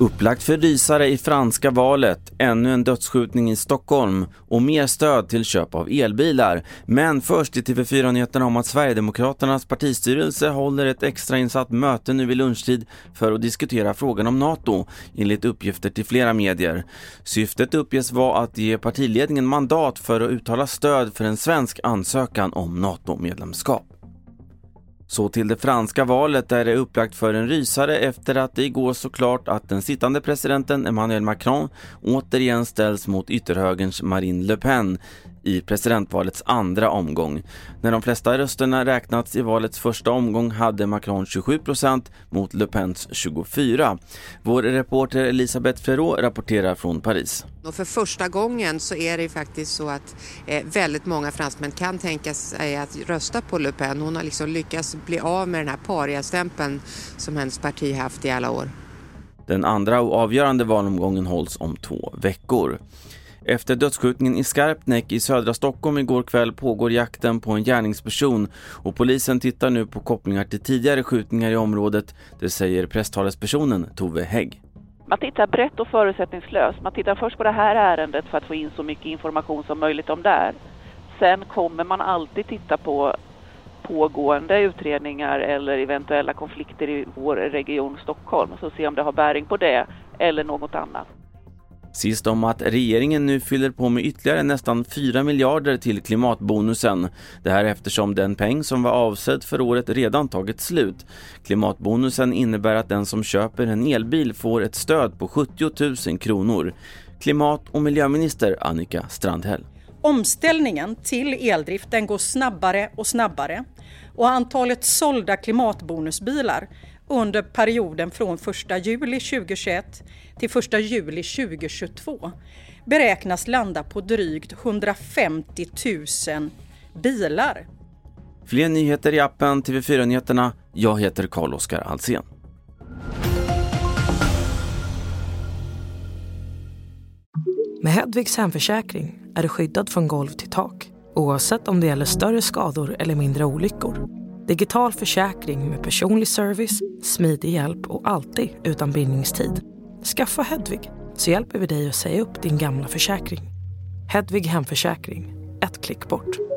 Upplagt för rysare i franska valet, ännu en dödsskjutning i Stockholm och mer stöd till köp av elbilar. Men först i TV4-nyheterna om att Sverigedemokraternas partistyrelse håller ett extrainsatt möte nu vid lunchtid för att diskutera frågan om NATO, enligt uppgifter till flera medier. Syftet uppges vara att ge partiledningen mandat för att uttala stöd för en svensk ansökan om NATO-medlemskap. Så till det franska valet där det är upplagt för en rysare efter att det igår såklart att den sittande presidenten Emmanuel Macron återigen ställs mot ytterhögerns Marine Le Pen i presidentvalets andra omgång. När de flesta rösterna räknats i valets första omgång hade Macron 27 procent mot Le Pens 24. Vår reporter Elisabeth Ferrot rapporterar från Paris. Och för första gången så är det faktiskt så att eh, väldigt många fransmän kan tänka sig att rösta på Le Pen. Hon har liksom lyckats bli av med den här pariastämpeln som hennes parti haft i alla år. Den andra och avgörande valomgången hålls om två veckor. Efter dödsskjutningen i Skarpnäck i södra Stockholm igår kväll pågår jakten på en gärningsperson och polisen tittar nu på kopplingar till tidigare skjutningar i området, det säger presstalespersonen Tove Hägg. Man tittar brett och förutsättningslöst. Man tittar först på det här ärendet för att få in så mycket information som möjligt om det. Sen kommer man alltid titta på pågående utredningar eller eventuella konflikter i vår region Stockholm så se om det har bäring på det eller något annat. Sist om att regeringen nu fyller på med ytterligare nästan 4 miljarder till klimatbonusen. Det här eftersom den peng som var avsedd för året redan tagit slut. Klimatbonusen innebär att den som köper en elbil får ett stöd på 70 000 kronor. Klimat och miljöminister Annika Strandhäll. Omställningen till eldrift den går snabbare och snabbare och antalet sålda klimatbonusbilar under perioden från 1 juli 2021 till 1 juli 2022 beräknas landa på drygt 150 000 bilar. Fler nyheter i appen TV4 Nyheterna. Jag heter Carl-Oskar Alsen. Med Hedvigs hemförsäkring är du skyddad från golv till tak oavsett om det gäller större skador eller mindre olyckor. Digital försäkring med personlig service, smidig hjälp och alltid utan bindningstid. Skaffa Hedvig så hjälper vi dig att säga upp din gamla försäkring. Hedvig Hemförsäkring, ett klick bort.